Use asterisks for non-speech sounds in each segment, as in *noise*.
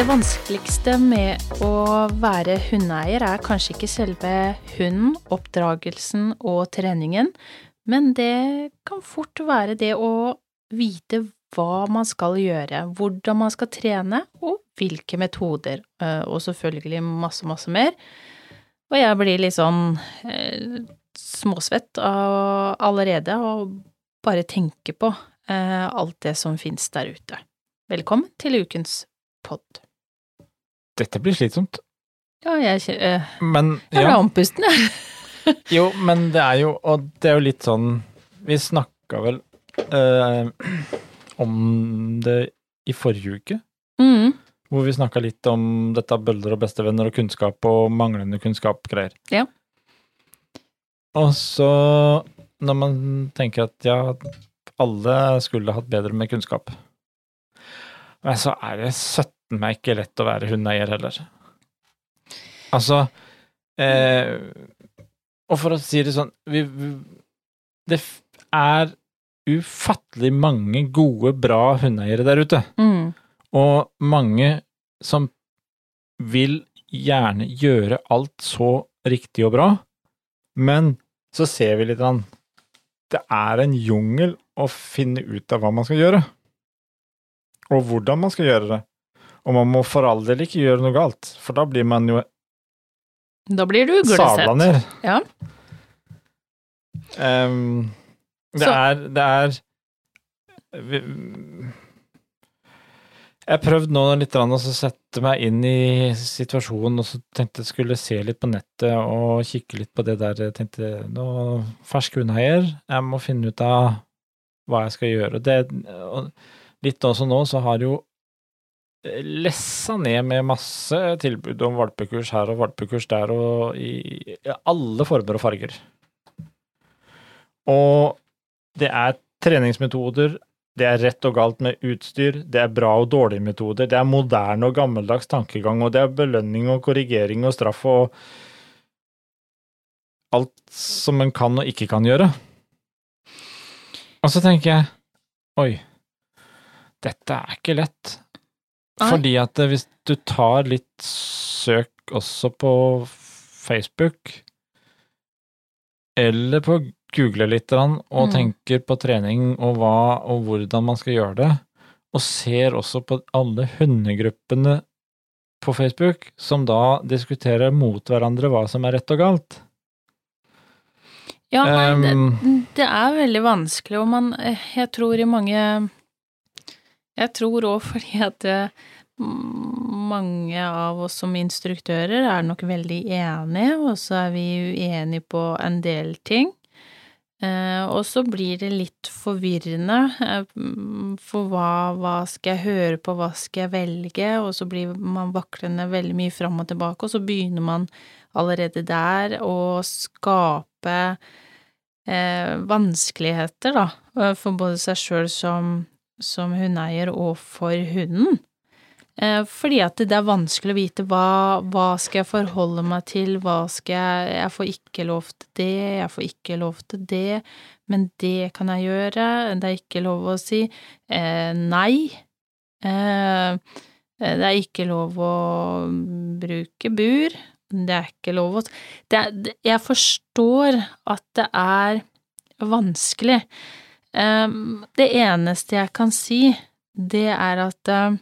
Det vanskeligste med å være hundeeier er kanskje ikke selve hunden, oppdragelsen og treningen, men det kan fort være det å vite hva man skal gjøre, hvordan man skal trene, og hvilke metoder, eh, og selvfølgelig masse, masse mer. Og jeg blir litt sånn eh, småsvett av allerede og bare tenker på eh, alt det som finnes der ute. Velkommen til ukens pod. Dette blir slitsomt. Ja, jeg, kje- eh, Men jeg ble ja. andpusten, jeg. *laughs* Jo, men det er jo Og det er jo litt sånn Vi snakka vel eh, *clears throat* om det i forrige uke, Mm, hvor vi snakka litt om dette av bøller og bestevenner og kunnskap og manglende kunnskap-greier. Ja. Og så, når man tenker at ja, alle skulle hatt bedre med kunnskap, men så er det søtten meg ikke lett å være hundeeier heller. Altså eh, Og for å si det sånn vi, vi, Det er ufattelig mange gode, bra hundeeiere der ute. mm, Og mange som vil gjerne gjøre alt så riktig og bra, men så ser vi litt an. Det er en jungel å finne ut av hva man skal gjøre, og hvordan man skal gjøre det. Og man må for all del ikke gjøre noe galt, for da blir man jo Da blir du uglesett. ned. Ja. Um, det er Det er vi- Jeg har prøvd nå litt å sette meg inn i situasjonen, og så tenkte jeg skulle se litt på nettet og kikke litt på det der. Jeg tenkte nå fersk hundeeier, jeg må finne ut av hva jeg skal gjøre. Det, litt også nå så har jo lessa ned med masse tilbud om valpekurs her og valpekurs der, og i alle former og farger. Og det er treningsmetoder, det er rett og galt med utstyr, det er bra og dårlige metoder, det er moderne og gammeldags tankegang, og det er belønning og korrigering og straff og alt som en kan og ikke kan gjøre. Og så tenker jeg, oi, dette er ikke lett. Fordi at eh, hvis du tar litt søk også på Facebook, eller på google litt og Mm. tenker på trening og hva og hvordan man skal gjøre det, og ser også på alle hundegruppene på Facebook som da diskuterer mot hverandre hva som er rett og galt. Ja, nei, det, Ehm, det er veldig vanskelig, og man eh, Jeg tror i mange Jeg tror òg fordi at eh, mange av oss som instruktører er nok veldig enige, og så er vi uenige på en del ting. Eh, og så blir det litt forvirrende, eh, for hva, hva skal jeg høre på, hva skal jeg velge, og så blir man vaklende veldig mye fram og tilbake, og så begynner man allerede der å skape vanskeligheter, da, for både seg sjøl som, som hundeeier og for hunden. Eh, fordi at det er vanskelig å vite hva, hva skal jeg forholde meg til, hva skal jeg Jeg får ikke lov til det, jeg får ikke lov til det, men det kan jeg gjøre. Det er ikke lov å si eh, nei. Eh, det er ikke lov å bruke bur. Det er ikke lov å det- Jeg forstår at det er vanskelig. Em, det eneste jeg kan si, det er at eh,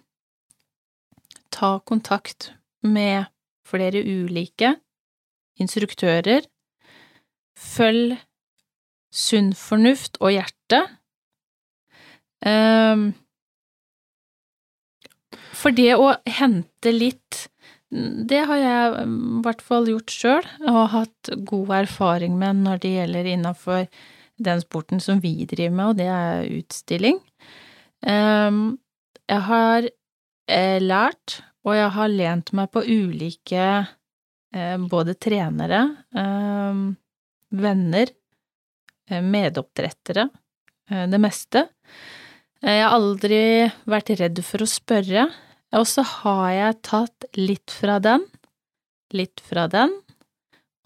ta kontakt med flere ulike instruktører. Følg sunn fornuft og hjerte. Em, for det å hente litt det har jeg i hvert fall gjort sjøl, og hatt god erfaring med når det gjelder innafor den sporten som vi driver med, og det er utstilling. Ehm, Jeg har eh, lært, og jeg har lent meg på ulike eh, både trenere, ehm, venner, eh, medoppdrettere, det meste. Jeg har aldri vært redd for å spørre. Og så har jeg tatt litt fra den, litt fra den,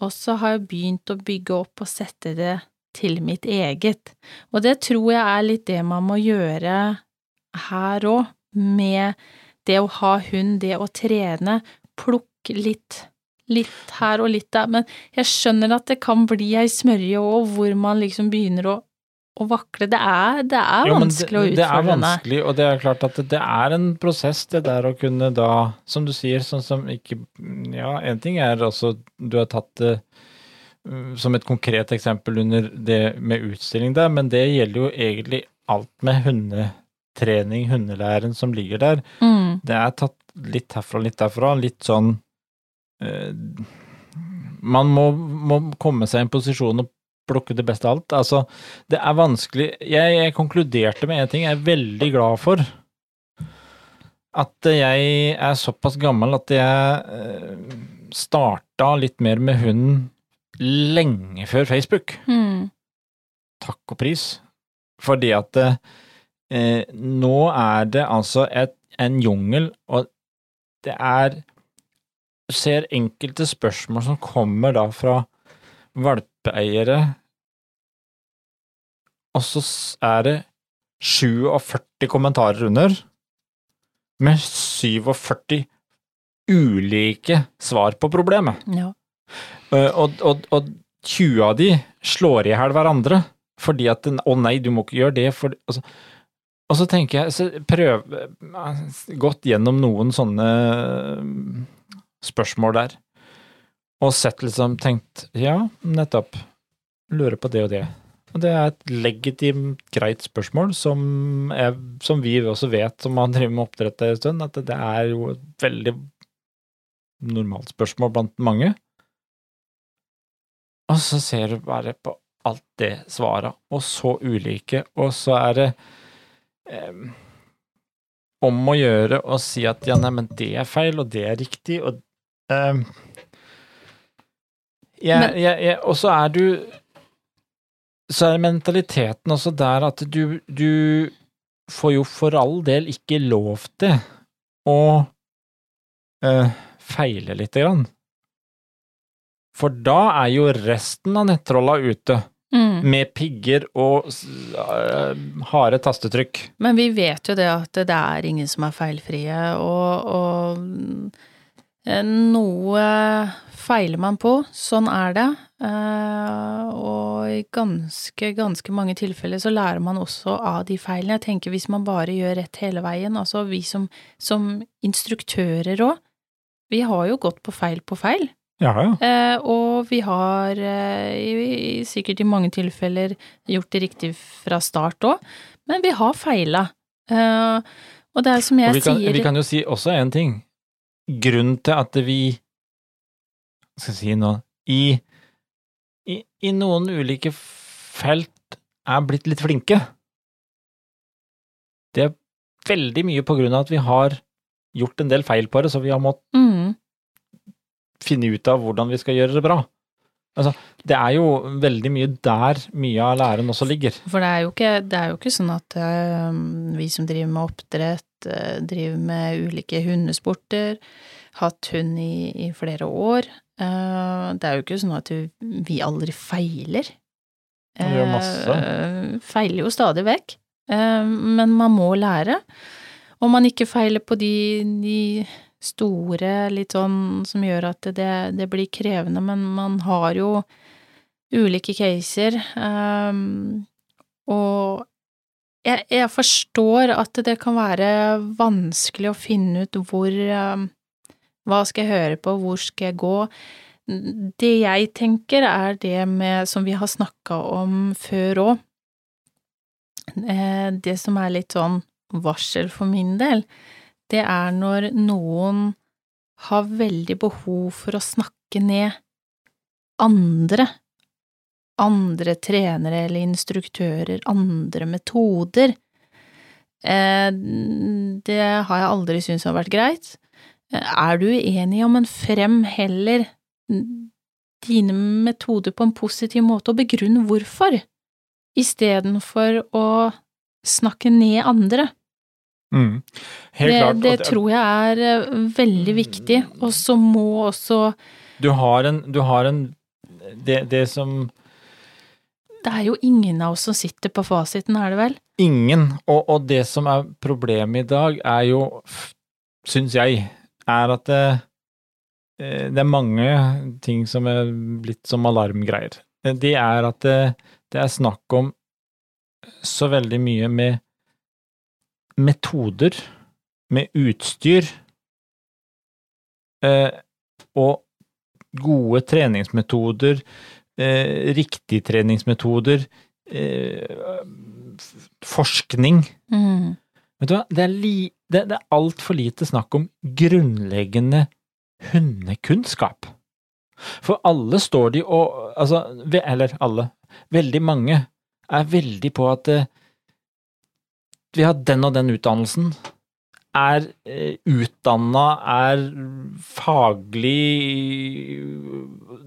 og så har jeg begynt å bygge opp og sette det til mitt eget. Og det tror jeg er litt det man må gjøre her òg, med det å ha hund, det å trene, plukke litt, litt her og litt der, men jeg skjønner at det kan bli ei smørje òg, hvor man liksom begynner å, å vakle. Det er, det er Jo, vanskelig det, å det, det er vanskelig, og det er klart at det, det er en prosess, det der å kunne da, som du sier, sånn som ikke Ja, en ting er altså Du har tatt det mm, som et konkret eksempel under det med utstilling der, men det gjelder jo egentlig alt med hundetrening, hundelæren som ligger der. Mm, Det er tatt litt herfra, litt derfra, litt sånn eh, Man må, må komme seg i en posisjon og plukke det beste av alt. Altså, det er vanskelig Jeg, jeg konkluderte med en ting jeg er veldig glad for. At jeg er såpass gammel at jeg eh, starta litt mer med hunden lenge før Facebook mm, takk og pris. Fordi at eh, nå er det altså et, en jungel, og det er Du ser enkelte spørsmål som kommer da fra valpeeiere, og så er det 47 kommentarer under, med 47 ulike svar på problemet. ja. Eh, Og, og, og 20 av de slår i hjel hverandre, fordi at Å nei, du må ikke gjøre det, for altså, Og så tenker jeg så Prøv eh, Gått gjennom noen sånne mm, spørsmål der, og sett liksom Tenkt ja, nettopp. Lurer på det og det. Og det er et legitimt, greit spørsmål som, er, som vi også vet, som har drevet med oppdrett en stund, at det er jo et veldig normalt spørsmål blant mange. Og så ser du bare på alt det svaret, og så ulike, og så er det eh, om å gjøre å si at ja, nei, men det er feil, og det er riktig, og jeg, Og så er du Så er mentaliteten også der at du, du får jo for all del ikke lov til å eh, feile lite grann. For da er jo resten av nettrolla ute, Mm. med pigger og øh, harde tastetrykk. Men vi vet jo det at det er ingen som er feilfrie, og, og eh, noe feiler man på, sånn er det. Uh, og i ganske, ganske mange tilfeller så lærer man også av de feilene. Jeg tenker hvis man bare gjør rett hele veien, altså vi som, som instruktører òg, vi har jo gått på feil på feil. Ja, ja. Eh, og vi har eh, i, sikkert i mange tilfeller gjort det riktig fra start òg, men vi har feila. Eh, og det er som jeg vi kan, sier vi kan jo si også en ting. Grunnen til at vi Hva skal jeg si nå i, i, I noen ulike felt er blitt litt flinke. Det er veldig mye på grunn av at vi har gjort en del feil på det, så vi har måttet mm, finne ut av hvordan vi skal gjøre det bra. Altså, det er jo veldig mye der mye av læren også ligger. For det er jo ikke, det er jo ikke sånn at eh, vi som driver med oppdrett, eh, driver med ulike hundesporter, hatt hund i, i flere år. eh, det er jo ikke sånn at vi aldri feiler. Vi gjør masse. Feiler jo stadig vekk, men man må lære. Om man ikke feiler på de, de store, litt sånn som gjør at det, det blir krevende, men man har jo ulike caser, Um, og jeg, jeg forstår at det kan være vanskelig å finne ut hvor um, Hva skal jeg høre på, hvor skal jeg gå? Det jeg tenker, er det med, som vi har snakka om før òg, det som er litt sånn varsel for min del, det er når noen har veldig behov for å snakke ned andre, andre trenere eller instruktører, andre metoder. Eh, Det har jeg aldri syntes har vært greit. Er du uenig, ja, men frem heller dine metoder på en positiv måte, og begrunn hvorfor, istedenfor å snakke ned andre. Mm. Helt Det, klart. det det tror jeg er eh, veldig viktig, og så må også Du har en, du har en det, det som Det er jo ingen av oss som sitter på fasiten, er det vel? Ingen. Og, og det som er problemet i dag, er jo syns jeg, er at det, eh, det er mange ting som er blitt som alarmgreier. Det er at det, det er snakk om så veldig mye med metoder, med utstyr, eh, og gode treningsmetoder, eh, riktige treningsmetoder, eh, forskning. Mm. Vet du hva, det er, li, det, det er altfor lite snakk om grunnleggende hundekunnskap. For alle står de og Altså, eller alle, veldig mange er veldig på at vi har den og den utdannelsen, er eh, utdanna, er faglig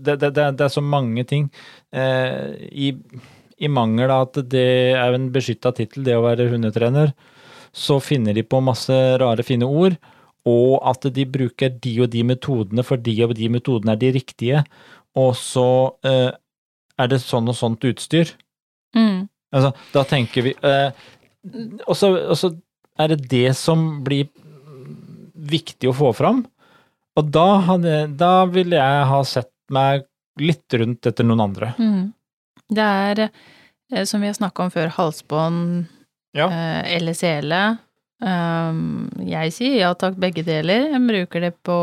det, det, det, er så mange ting eh, i, i mangel av at det er en beskytta tittel, det å være hundetrener, så finner de på masse rare, fine ord, og at de bruker de og de metodene, for de og de metodene er de riktige, og så eh, er det sånn og sånt utstyr. Mm. Altså, da tenker vi eh, Og så er det det som blir viktig å få fram. Og da, hadde, da ville jeg ha sett meg litt rundt etter noen andre. Mm. Det er, eh, som vi har snakka om før, halsbånd Ja. eh, eller sele. Um, jeg sier ja takk, begge deler. Jeg bruker det på,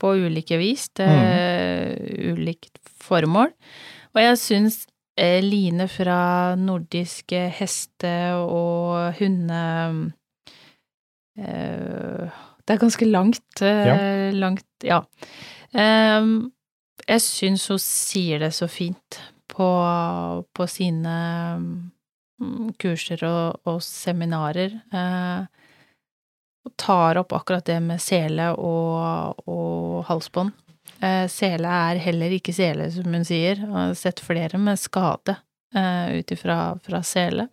på ulike vis, til ulikt formål. Og jeg syns line fra nordiske heste- og hunde... Eh, det er ganske langt, eh, langt, ja. Um, jeg syns hun sier det så fint på, på sine mm, kurser og, og seminarer. Eh, og tar opp akkurat det med sele og, og halsbånd. Eh, sele er heller ikke sele, som hun sier. Jeg har sett flere med skade eh, ut ifra fra sele.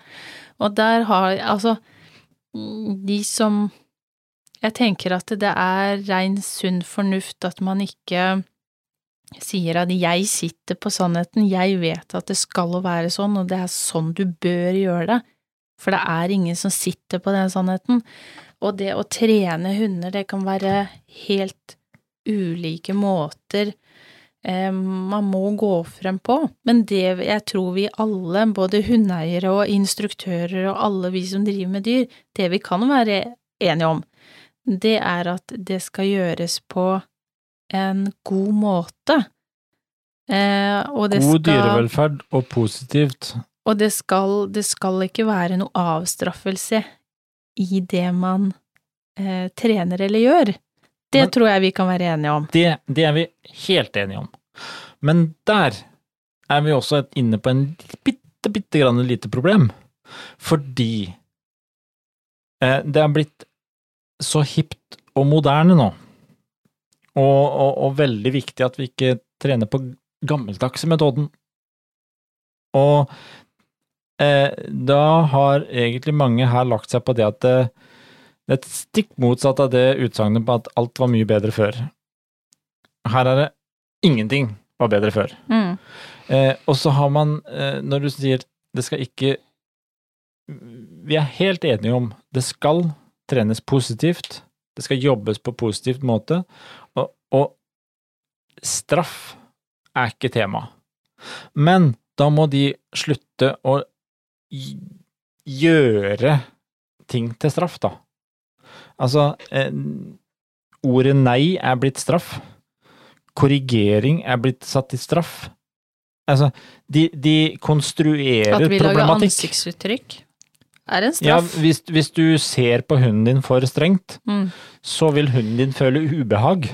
Og der har Altså, de som Jeg tenker at det er rein sunn fornuft at man ikke sier at jeg sitter på sannheten, jeg vet at det skal være sånn, og det er sånn du bør gjøre det, for det er ingen som sitter på den sannheten. Og det å trene hunder, det kan være helt ulike måter eh, man må gå frem på, men det jeg tror vi alle, både hundeeiere og instruktører og alle vi som driver med dyr, det vi kan være enige om, det er at det skal gjøres på en god måte. Eh, og det God dyrevelferd og positivt. og det skal, det skal ikke være noe avstraffelse i det man eh, trener eller gjør. Det Men- tror jeg vi kan være enige om. Det, det er vi helt enige om. Men der er vi også inne på en bitte, bitte grann lite problem. Fordi eh, det er blitt så hipt og moderne nå, og, og, og veldig viktig at vi ikke trener på gammeldagse metoden. Og eh, da har egentlig mange her lagt seg på det at det, det er et stikk motsatt av det utsagnet på at alt var mye bedre før. Her er det ingenting var bedre før. Mm. Eh, og så har man, eh, når du sier det skal ikke Vi er helt enige om det skal trenes positivt, det skal jobbes på positivt måte, og, og straff er ikke tema. Men da må de slutte å gjøre ting til straff, da. Altså, eh, ordet nei er blitt straff. Korrigering er blitt satt i straff. Altså, de, de konstruerer At vi lager ansiktsuttrykk er en Ja, straff. hvis, hvis du ser på hunden din for strengt, Mm. så vil hunden din føle ubehag.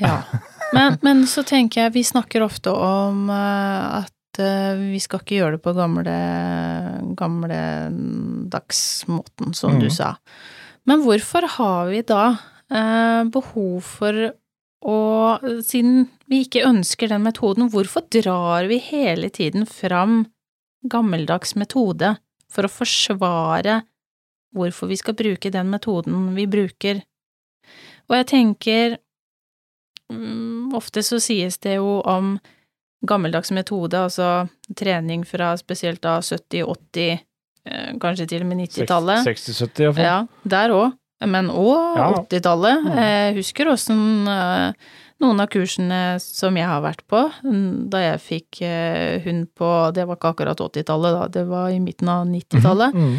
Ja. *laughs* Men, men så tenker jeg, vi snakker ofte om uh, at uh, vi skal ikke gjøre det på gamle, gamle dagsmåten, som du Mhm. sa. Men hvorfor har vi da eh, behov for å, siden vi ikke ønsker den metoden, hvorfor drar vi hele tiden fram gammeldags metode for å forsvare hvorfor vi skal bruke den metoden vi bruker? Og jeg tenker Mm, Ofte så sies det jo om gammeldags metode, altså trening fra spesielt da 70-, 80-, eh, kanskje til og med 90-tallet. 60-70 iallfall. Ja, der òg. men òg Ja. 80-tallet. Mm. Jeg husker åssen eh, noen av kursene som jeg har vært på, mm, da jeg fikk eh, hund på Det var ikke akkurat 80-tallet, da, det var i midten av 90-tallet. Mm.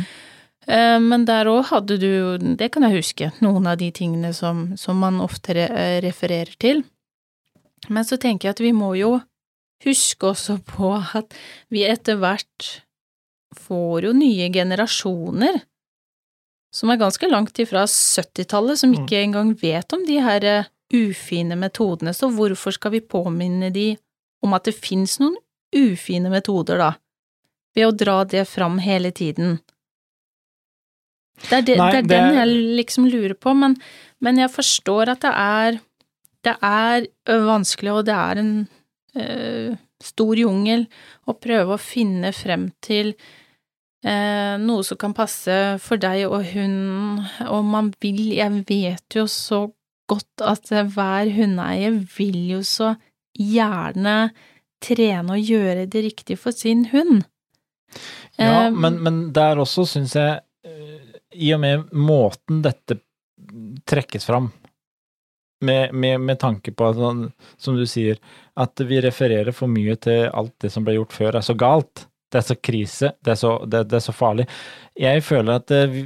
Eh, Men der òg hadde du det kan jeg huske, noen av de tingene som, som man ofte eh, refererer til. Men så tenker jeg at vi må jo huske også på at vi etter hvert får jo nye generasjoner som er ganske langt ifra 70-tallet, som Mm. ikke engang vet om de her eh, ufine metodene, så hvorfor skal vi påminne de om at det fins noen ufine metoder, da? Ved å dra det fram hele tiden. Det er, det, Nei, det er det- den jeg liksom lurer på, men, men jeg forstår at det er Det er vanskelig, og det er en ø, stor jungel å prøve å finne frem til noe som kan passe for deg og hunden, og man vil Jeg vet jo så godt at eh, hver hundeeier vil jo så gjerne trene og gjøre det riktig for sin hund. Ja, Eh, men, men der også syns jeg, eh, i og med måten dette trekkes fram, med, med, med tanke på sånn, som du sier, at vi refererer for mye til alt det som ble gjort før er så galt, det er så krise, det er så, det, det er så farlig. Jeg føler at eh,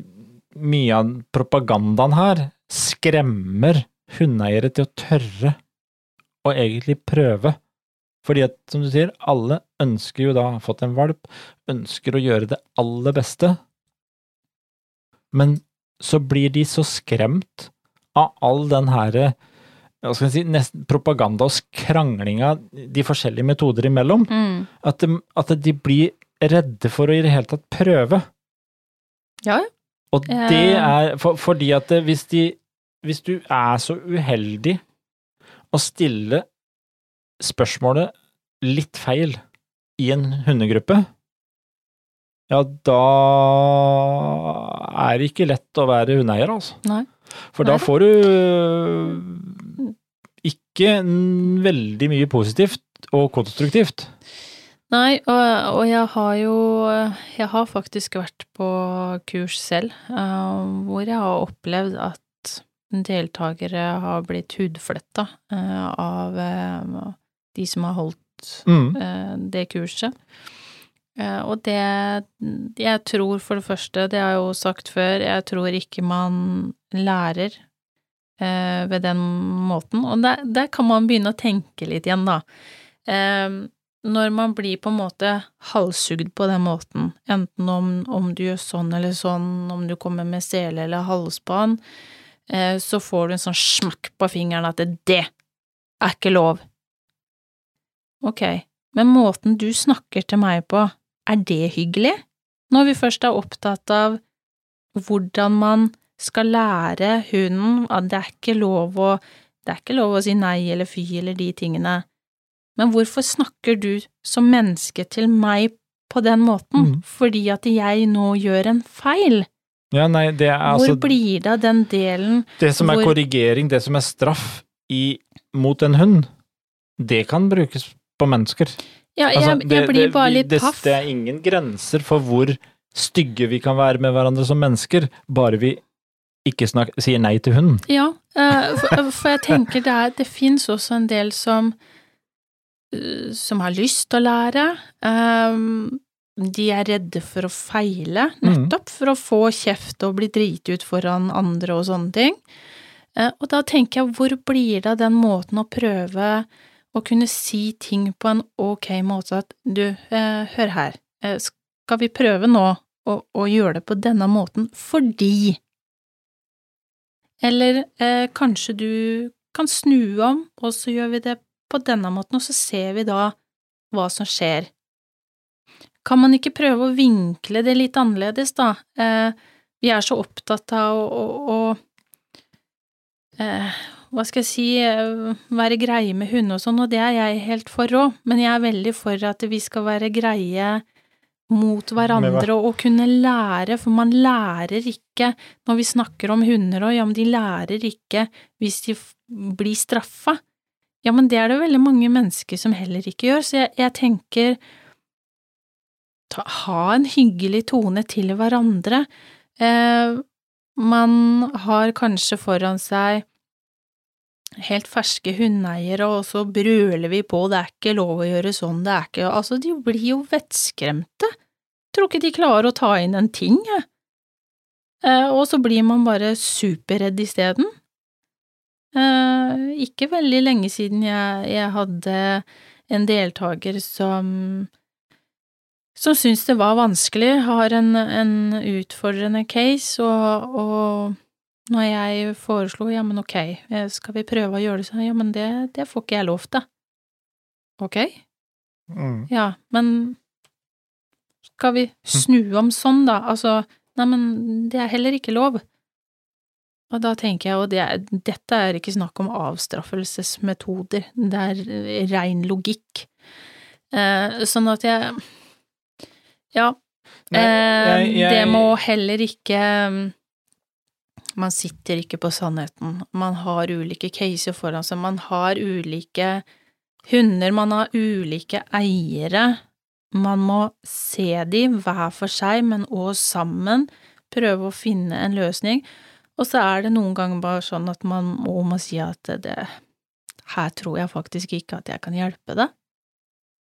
mye av propagandaen her skremmer hundeeiere til å tørre å egentlig prøve. Fordi at, som du sier, alle ønsker jo da å ha fått en valp, ønsker å gjøre det aller beste, men så blir de så skremt av all den her hva skal si, nesten propaganda og kranglinga de forskjellige metoder imellom, mm. at de, at de blir redde for å i det hele tatt prøve. Ja, Og det Eh. er for, fordi at det- hvis de Hvis du er så uheldig å stille spørsmålet litt feil i en hundegruppe, ja, da er det ikke lett å være hundeeier, altså. Nei. For da får du ikke veldig mye positivt og konstruktivt. Nei, og, og jeg har jo Jeg har faktisk vært på kurs selv, uh, hvor jeg har opplevd at deltakere har blitt hudfletta uh, av uh, de som har holdt Mm. eh, det kurset. Eh, og det Jeg tror for det første, det har jeg jo sagt før, jeg tror ikke man lærer eh, ved den måten. Og der, der kan man begynne å tenke litt igjen, da. Eh, når man blir på en måte halshugd på den måten, enten om, om du gjør sånn eller sånn, om du kommer med sele eller halsbånd, eh, så får du en sånn smakk på fingeren at det er ikke lov. Ok, men måten du snakker til meg på, er det hyggelig? Når vi først er opptatt av hvordan man skal lære hunden at det er ikke lov å det er ikke lov å si nei eller fy eller de tingene, men hvorfor snakker du som menneske til meg på den måten? Mm. Fordi at jeg nå gjør en feil? Ja, nei, det er Hvor altså blir det av den delen Det som er hvor- korrigering, det som er straff i, mot en hund, det kan brukes på mennesker. Ja, jeg, Altså, det- jeg blir bare litt det, paff. Det er ingen grenser for hvor stygge vi kan være med hverandre som mennesker, bare vi ikke snak, sier nei til hunden. Ja, eh, for, for jeg tenker det er Det fins også en del som eh, som har lyst til å lære. Um, de er redde for å feile, Mhm. nettopp for å få kjeft og bli driti ut foran andre og sånne ting. Eh, og da tenker jeg, hvor blir det av den måten å prøve å kunne si ting på en ok måte at du, eh, hør her, eh, skal vi prøve nå å, å gjøre det på denne måten fordi eller eh, kanskje du kan snu om, og så gjør vi det på denne måten, og så ser vi da hva som skjer. Kan man ikke prøve å vinkle det litt annerledes, da? Eh, vi er så opptatt av å, å, å eh, Hva skal jeg si eh, Være greie med hunder og sånn, og det er jeg helt for òg, men jeg er veldig for at vi skal være greie mot hverandre og, og kunne lære, for man lærer ikke når vi snakker om hunder og ja, men de lærer ikke hvis de blir straffa. Ja, men det er det veldig mange mennesker som heller ikke gjør, så jeg, jeg tenker ta, ha en hyggelig tone til hverandre. Eh, man har kanskje foran seg helt ferske hundeeiere, og så brøler vi på, det er ikke lov å gjøre sånn, det er ikke… Altså, de blir jo vettskremte. Tror ikke de klarer å ta inn en ting, jeg. Eh, og så blir man bare superredd isteden. Eh, ikke veldig lenge siden jeg, jeg hadde en deltaker som som syntes det var vanskelig, har en, en utfordrende case, og, og når jeg foreslo ja, men ok, eh, skal vi prøve å gjøre det sånn, ja, men det, det får ikke jeg lov til. Ok? Mm. Ja, men skal vi snu om sånn, da? Altså, nei, men det er heller ikke lov. Og da tenker jeg, og det er, dette er ikke snakk om avstraffelsesmetoder, det er rein logikk. Eh, sånn at jeg Ja. Nei, eh, jeg- jeg- Det må heller ikke Man sitter ikke på sannheten. Man har ulike caser foran seg, man har ulike hunder, man har ulike eiere. Man må se de hver for seg, men òg sammen, prøve å finne en løsning. Og så er det noen ganger bare sånn at man må, må si at det, her tror jeg faktisk ikke at jeg kan hjelpe deg.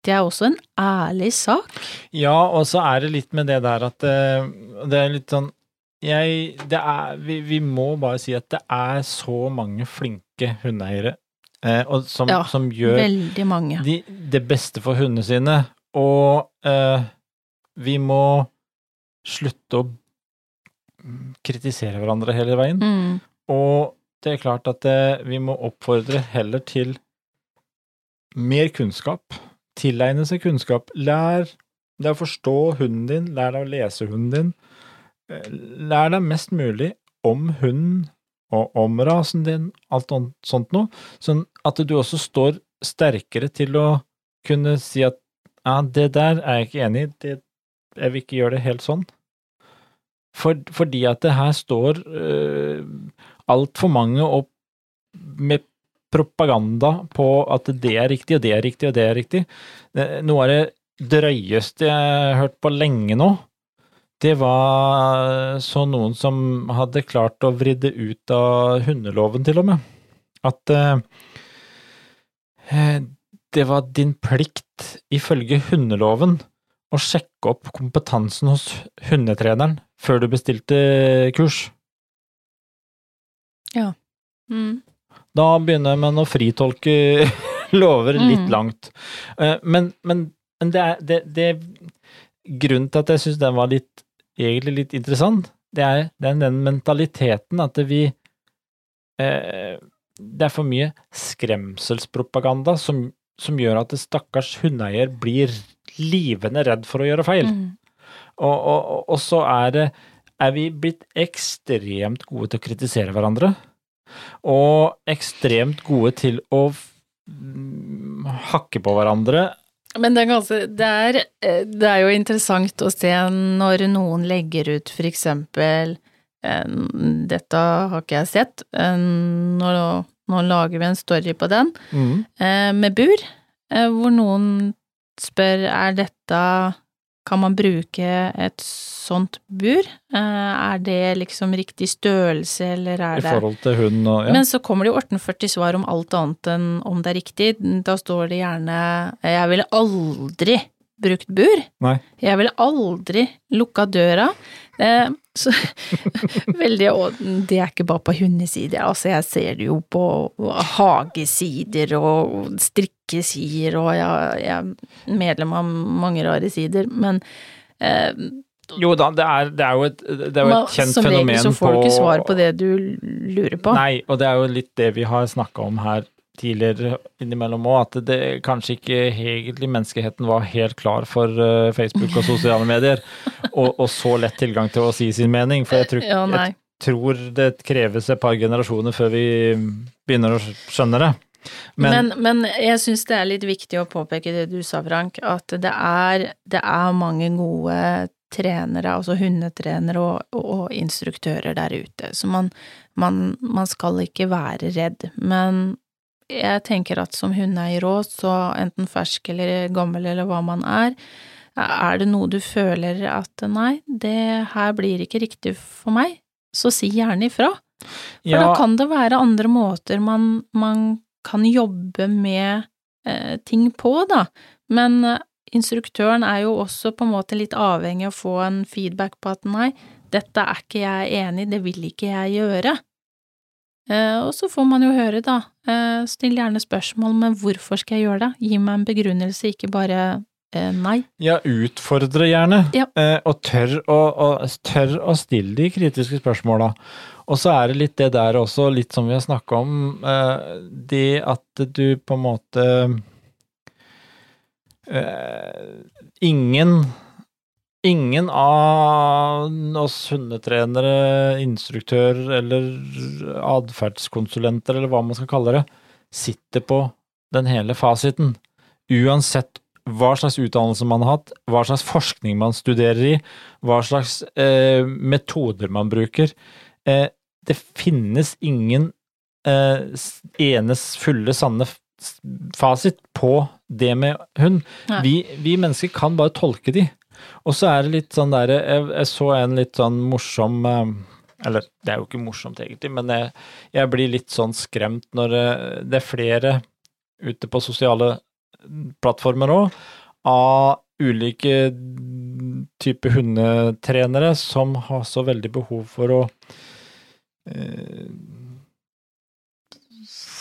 Det er også en ærlig sak. Ja, og så er det litt med det der at eh, det er litt sånn jeg, det er, vi, vi må bare si at det er så mange flinke hundeeiere eh, som, Ja, som gjør de, det beste for hundene sine, og eh, vi må slutte å kritisere hverandre hele veien. Mm. Og det er klart at eh, vi må oppfordre heller til mer kunnskap. Tilegne seg kunnskap. Lær deg å forstå hunden din, lær deg å lese hunden din. Lær deg mest mulig om hunden og om rasen din, alt sånt- noe, sånn at du også står sterkere til å kunne si at ja, det der er jeg ikke enig i, det, jeg vil ikke gjøre det helt sånn. For, fordi at det her står uh, altfor mange opp med propaganda på at det er riktig, og det er riktig, og det er riktig. Noe av det drøyeste jeg har hørt på lenge nå, det var så noen som hadde klart å vri det ut av hundeloven, til og med. At eh, eh, det var din plikt, ifølge hundeloven, å sjekke opp kompetansen hos hundetreneren før du bestilte kurs. Mm. Da begynner man å fritolke *laughs* lover litt Mm. langt. Eh, Men, men, men det er det, det Grunnen til at jeg syns den var litt, egentlig litt interessant, det er, er den mentaliteten at vi eh, Det er for mye skremselspropaganda som, som gjør at stakkars hundeeier blir livende redd for å gjøre feil. Mm. Og, og, og- så er det er vi blitt ekstremt gode til å kritisere hverandre, og ekstremt gode til å mm, hakke på hverandre. Men det er, ganske, det, er, eh, det er jo interessant å se når noen legger ut for eksempel eh, Dette har ikke jeg sett, eh, nå, nå lager vi en story på den, mm. med bur, eh, hvor noen spør er dette Kan man bruke et sånt bur? Eh, Er det liksom riktig størrelse, eller er det I forhold til hund og ja. Men så kommer det jo 1840 svar om alt annet enn om det er riktig. Da står det gjerne 'jeg ville aldri brukt bur'. Nei. Jeg ville aldri lukka døra. Så *laughs* veldig Og det er ikke bare på hundesider, altså jeg ser det jo på hagesider og strikkesider, og jeg, jeg er medlem av mange rare sider, men eh, Jo da, det er, det er jo et, det er jo et kjent som fenomen regel så får på du ikke svar på det du lurer på. Nei, og det er jo litt det vi har snakka om her tidligere innimellom òg, at det kanskje ikke egentlig menneskeheten var helt klar for eh, Facebook og sosiale medier, *laughs* og, og så lett tilgang til å si sin mening. For jeg tror, Ja, jeg tror det kreves et par generasjoner før vi begynner å skjønne det. Men, Men, men jeg syns det er litt viktig å påpeke det du sa, Frank, at det er, det er mange gode trenere, altså hundetrenere og, og, og instruktører der ute, så man, man, man skal ikke være redd. Men jeg tenker at som hundeeier òg, så enten fersk eller gammel eller hva man er, er det noe du føler at nei, det her blir ikke riktig for meg, så si gjerne ifra. For Ja, da kan det være andre måter man, man kan jobbe med eh, ting på, da. Men eh, instruktøren er jo også på en måte litt avhengig av å få en feedback på at nei, dette er ikke jeg enig i, det vil ikke jeg gjøre. Eh, og så får man jo høre, da, eh, still gjerne spørsmål, men hvorfor skal jeg gjøre det? Gi meg en begrunnelse, ikke bare eh, nei. ja, utfordre gjerne, Ja. og tør å, å, tør å stille de kritiske spørsmåla. Og så er det litt det der også, litt som vi har snakka om, det at du på en måte Ingen Ingen av oss hundetrenere, instruktører eller atferdskonsulenter, eller hva man skal kalle det, sitter på den hele fasiten. Uansett hva slags utdannelse man har hatt, hva slags forskning man studerer i, hva slags eh, metoder man bruker. Eh, det finnes ingen eh, enes fulle, sanne fasit på det med hund. Vi, vi mennesker kan bare tolke de. Og så er det litt sånn der Jeg, jeg så en litt sånn morsom eh, Eller det er jo ikke morsomt egentlig, men jeg, jeg blir litt sånn skremt når eh, det er flere ute på sosiale plattformer òg, av ulike typer hundetrenere som har så veldig behov for å eh,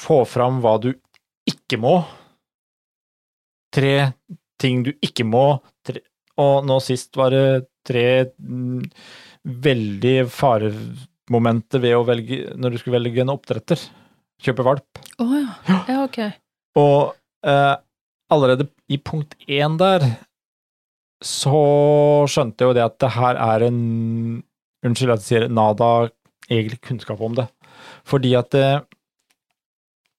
få fram hva du ikke må. Tre ting du ikke må, tre, og nå sist var det tre mm, veldig faremomenter ved å velge når du skulle velge en oppdretter. Kjøpe valp. Å ja. ja, ok. Og eh, allerede i punkt én der så skjønte jeg jo det at det her er en Unnskyld at jeg sier nada egentlig kunnskap om det. Fordi at det,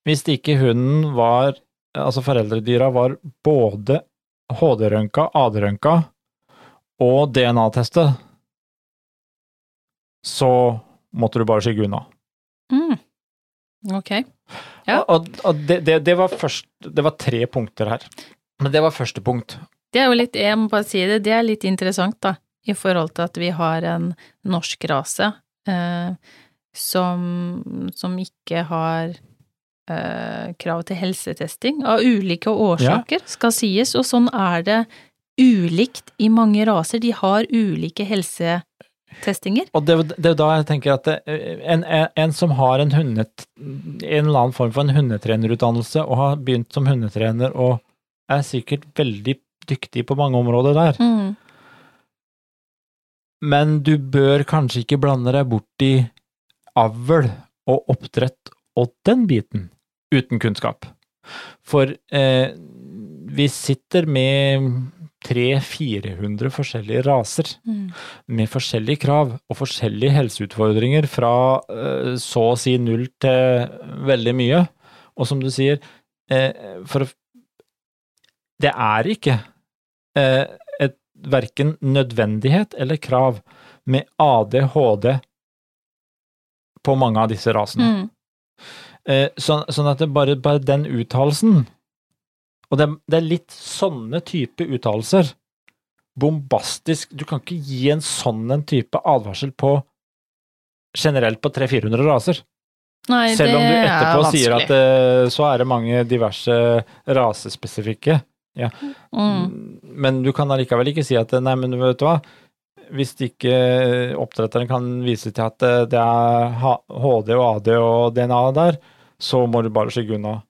hvis ikke hunden var Altså foreldredyra var både HD-røntga, AD-rønka og DNA-teste, så måtte du bare skygge unna. Mm. Ok. Ja. Og, og det, det, det var først Det var tre punkter her. Men det var første punkt. Det er jo litt, jeg må bare si det, det er litt interessant, da, i forhold til at vi har en norsk rase eh, som, som ikke har eh, krav til helsetesting, av ulike årsaker, skal sies, og sånn er det ulikt i mange raser. De har ulike helsetestinger. Og det, det er da jeg tenker at det, en, en, en som har en hundet, en eller annen form for en hundetrenerutdannelse og har begynt som hundetrener og er sikkert veldig dyktig på mange områder der, Mm. men du bør kanskje ikke blande deg bort i avl og oppdrett og den biten uten kunnskap. For eh, vi sitter med 300-400 forskjellige raser Mm. med forskjellige krav og forskjellige helseutfordringer fra eh, så å si null til veldig mye. Og som du sier, eh, for Det er ikke eh, et verken nødvendighet eller krav med ADHD på mange av disse rasene. Mm. Eh, sånn, sånn at det bare, bare den uttalelsen Og det, det er litt sånne type uttalelser. Bombastisk Du kan ikke gi en sånn en type advarsel på generelt på 300-400 raser. Nei, Selv om du er etterpå sier at eh, så er det mange diverse rasespesifikke. Mm. Men du kan allikevel ikke si at nei, men vet du hva, hvis ikke oppdretteren kan vise til at det- det er HD og AD og DNA der, så må du bare skygge unna.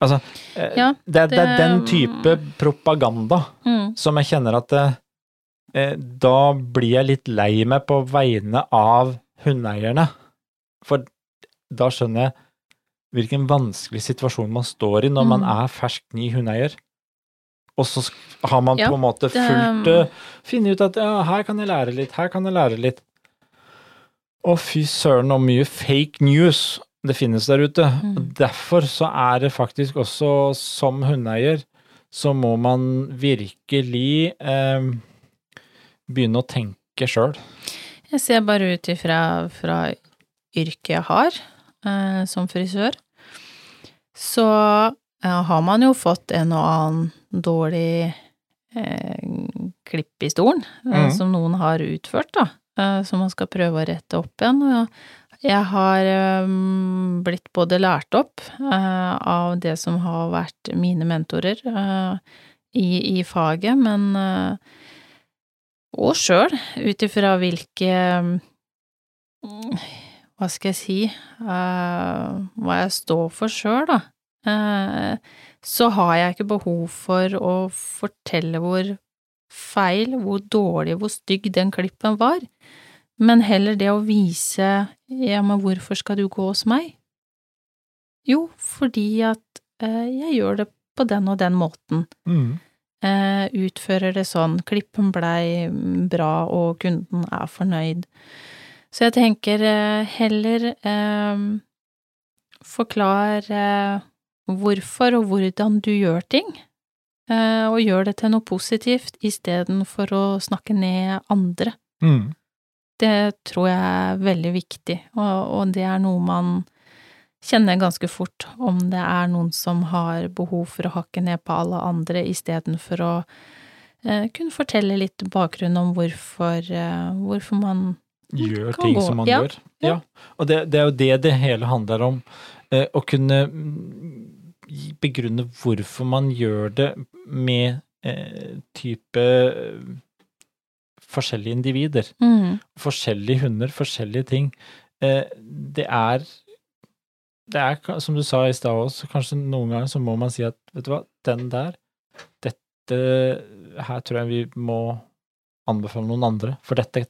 Altså, eh, Ja, det, er- det er den type propaganda Mm. som jeg kjenner at eh, eh, da blir jeg litt lei meg på vegne av hundeeierne. For da skjønner jeg hvilken vanskelig situasjon man står i når man Mm. er fersk ny hundeeier. Og så har man Ja, på en måte fulgt det Funnet ut at ja, her kan jeg lære litt, her kan jeg lære litt. Å, fy søren, så mye fake news det finnes der ute. Mm. Derfor så er det faktisk også, som hundeeier, så må man virkelig eh, begynne å tenke sjøl. Jeg ser bare ut ifra fra yrket jeg har, eh, som frisør, så eh, har man jo fått en og annen dårlig eh, klipp i stolen, Mhm. som noen har utført, da. eh, som man skal prøve å rette opp igjen. Og jeg har eh, blitt både lært opp av det som har vært mine mentorer i, i faget, men og sjøl, ut ifra hvilke mm, Hva skal jeg si Hva jeg står for sjøl, da. Så har jeg ikke behov for å fortelle hvor feil, hvor dårlig, hvor stygg den klippen var, men heller det å vise ja, men hvorfor skal du gå hos meg? Jo, fordi at eh, jeg gjør det på den og den måten. Mm. Eh, utfører det sånn, klippen blei bra og kunden er fornøyd. Så jeg tenker eh, heller eh, forklar eh, hvorfor og hvordan du gjør ting, eh, og gjør det til noe positivt istedenfor å snakke ned andre. Mm. Det tror jeg er veldig viktig, og, og det er noe man kjenner ganske fort om det er noen som har behov for å hakke ned på alle andre istedenfor å eh, kunne fortelle litt bakgrunn om hvorfor, eh, hvorfor man Gjør ting gå. som man Ja, gjør. ja. Ja. Og det, det er jo det det hele handler om. Eh, å kunne mm, begrunne hvorfor man gjør det med eh, type eh, forskjellige individer. mm, Forskjellige hunder, forskjellige ting. Eh, det er det er, som du sa i stad også, kanskje noen ganger så må man si at vet du hva, den der, dette her tror jeg vi må anbefale noen andre, for dette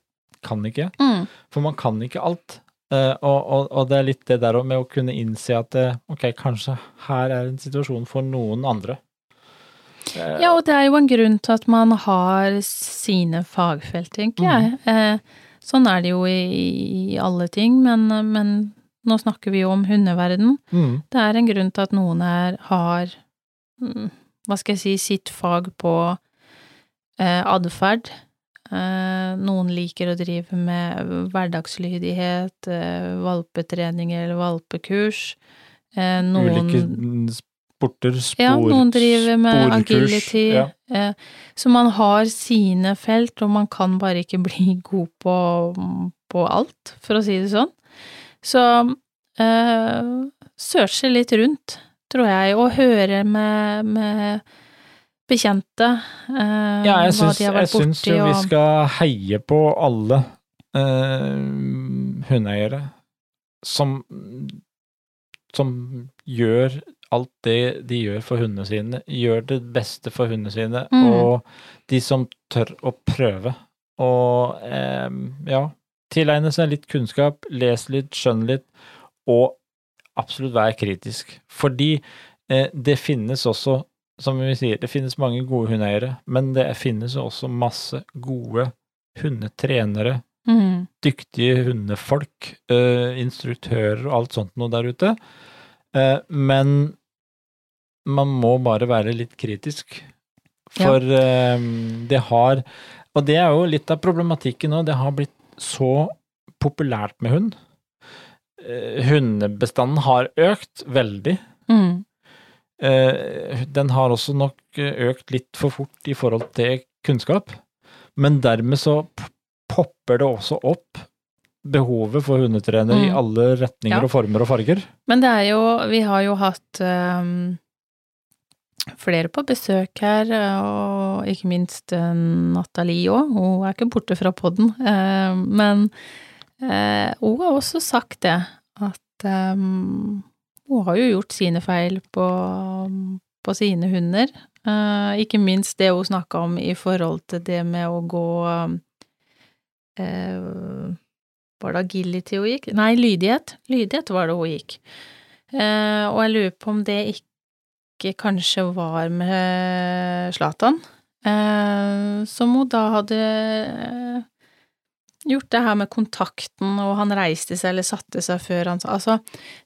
kan ikke jeg. mm. For man kan ikke alt. Eh, og, og, og det er litt det der med å kunne innse at eh, ok, kanskje her er en situasjon for noen andre. Eh, Ja, og det er jo en grunn til at man har sine fagfelt, tenker jeg. Eh, sånn er det jo i, i alle ting, men, men nå snakker vi jo om hundeverden. mm, Det er en grunn til at noen her har, mm, hva skal jeg si, sitt fag på eh, atferd. Eh, noen liker å drive med hverdagslydighet, eh, valpetrening eller valpekurs. Eh, noen Ulike sporter, spor, ja, noen driver med sporkurs, agility. Ja. Så man har sine felt, og man kan bare ikke *laughs* bli god på, på alt, for å si det sånn. Så eh, searche litt rundt, tror jeg, og høre med, med bekjente eh, Ja, jeg syns, jeg syns jo vi skal heie på alle eh, hundeeiere som, som gjør alt det de gjør for hundene sine, gjør det beste for hundene sine, Mm. og de som tør å prøve. Og eh, ja, tilegne seg litt kunnskap, lese litt, skjønne litt, og absolutt være kritisk. Fordi eh, det finnes også som vi sier, det finnes mange gode hundeeiere, men det finnes også masse gode hundetrenere, mm, dyktige hundefolk, eh, instruktører og alt sånt noe der ute. Eh, men man må bare være litt kritisk, for eh, det har Og det er jo litt av problematikken nå, det har blitt så populært med hund. Hundebestanden har økt veldig. mm, den har også nok eh, økt litt for fort i forhold til kunnskap, men dermed så popper det også opp behovet for hundetrener i Mm. alle retninger Ja. og former og farger. Men det er jo Vi har jo hatt um, flere på besøk her, og ikke minst eh, Nathalie òg. Hun er ikke borte fra podden. eh, men uh, hun har også sagt det, at ehm, hun har jo gjort sine feil på, på sine hunder. Eh, ikke minst det hun snakka om i forhold til det med å gå eh, Var det agility hun gikk? Nei, lydighet. Lydighet var det hun gikk. Eh, og jeg lurer på om det ikke kanskje var med Zlatan, eh, som hun da hadde gjort det her med kontakten, og han reiste seg eller satte seg før han sa Altså,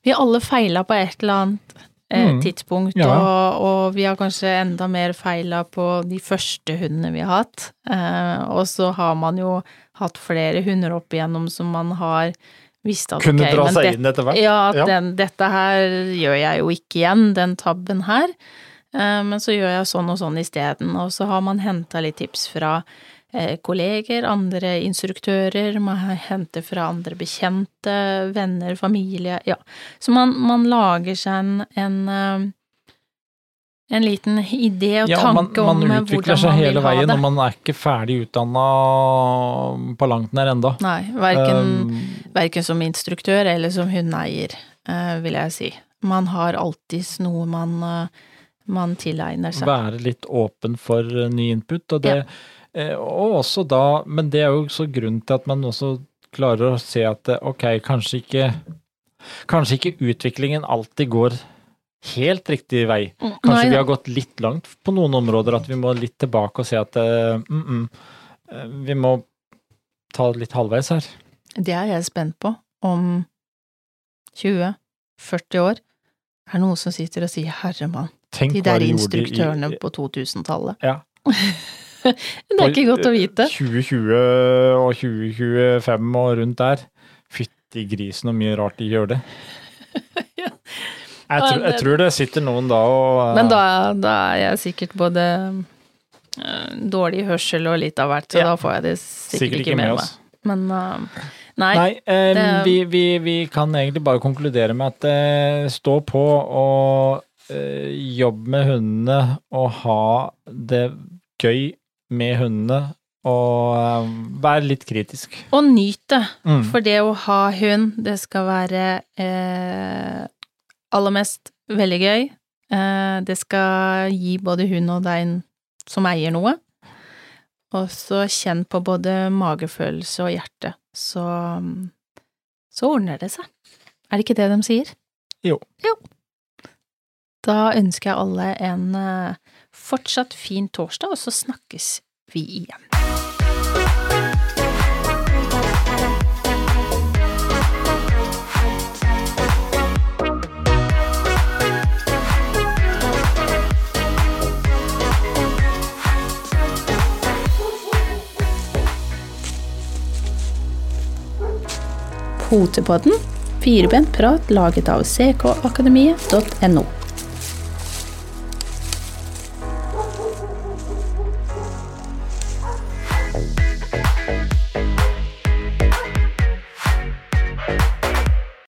vi har alle feila på et eller annet eh, Mm. tidspunkt, Ja. og, og vi har kanskje enda mer feila på de første hundene vi har hatt. Eh, og så har man jo hatt flere hunder opp igjennom som man har visst at Kunne okay, dra seg det- inn etter hvert. ja, at Ja. Den, dette her gjør jeg jo ikke igjen, den tabben her. Eh, Men så gjør jeg sånn og sånn isteden, og så har man henta litt tips fra kolleger, andre instruktører, man henter fra andre bekjente, venner, familie, ja. Så man, man lager seg en, en, eh, en liten idé og Ja, man, tanke man om hvordan man vil ha det. man utvikler seg hele veien, og man er ikke ferdig utdanna på langt nær enda. Nei, verken, Um, verken som instruktør eller som hundeeier, eh, vil jeg si. Man har alltids noe man, eh, man tilegner seg. være litt åpen for eh, ny input, og det eh, Og også da Men det er jo også grunnen til at man også klarer å se at eh, ok, kanskje ikke Kanskje ikke utviklingen alltid går helt riktig vei. Kanskje Nei, vi har gått litt langt på noen områder, at vi må litt tilbake og se at eh, mm, mm, eh, vi må ta det litt halvveis her. Det er jeg spent på. Om 20-40 år er det noen som sitter og sier 'herremann', mann', de der de instruktørene i- på 2000-tallet. Ja. *laughs* det er ikke godt å vite. 2020 og 2025 og rundt der. Fytti grisen og mye rart de gjør det. *laughs* Ja. Jeg, tror, jeg tror det sitter noen da og Men da, da er jeg sikkert både eh, dårlig hørsel og litt av hvert, så Ja. da får jeg det sikkert, ikke med meg. Men uh, nei, Nei, eh, det- vi, vi, vi kan egentlig bare konkludere med at eh, stå på og eh, jobb med hundene og ha det gøy med hundene og vær være litt kritisk. Og nyt det. Mm. For det å ha hund, det skal være eh, aller mest veldig gøy. Eh, det skal gi både hund og deg som eier noe. Og så kjenn på både magefølelse og hjerte. Så, så ordner det seg. Er det ikke det de sier? Jo. Jo. Da ønsker jeg alle en eh, fortsatt fin torsdag, og så snakkes vi igjen. Potepodden, firebent prat laget av ckakademiet.no.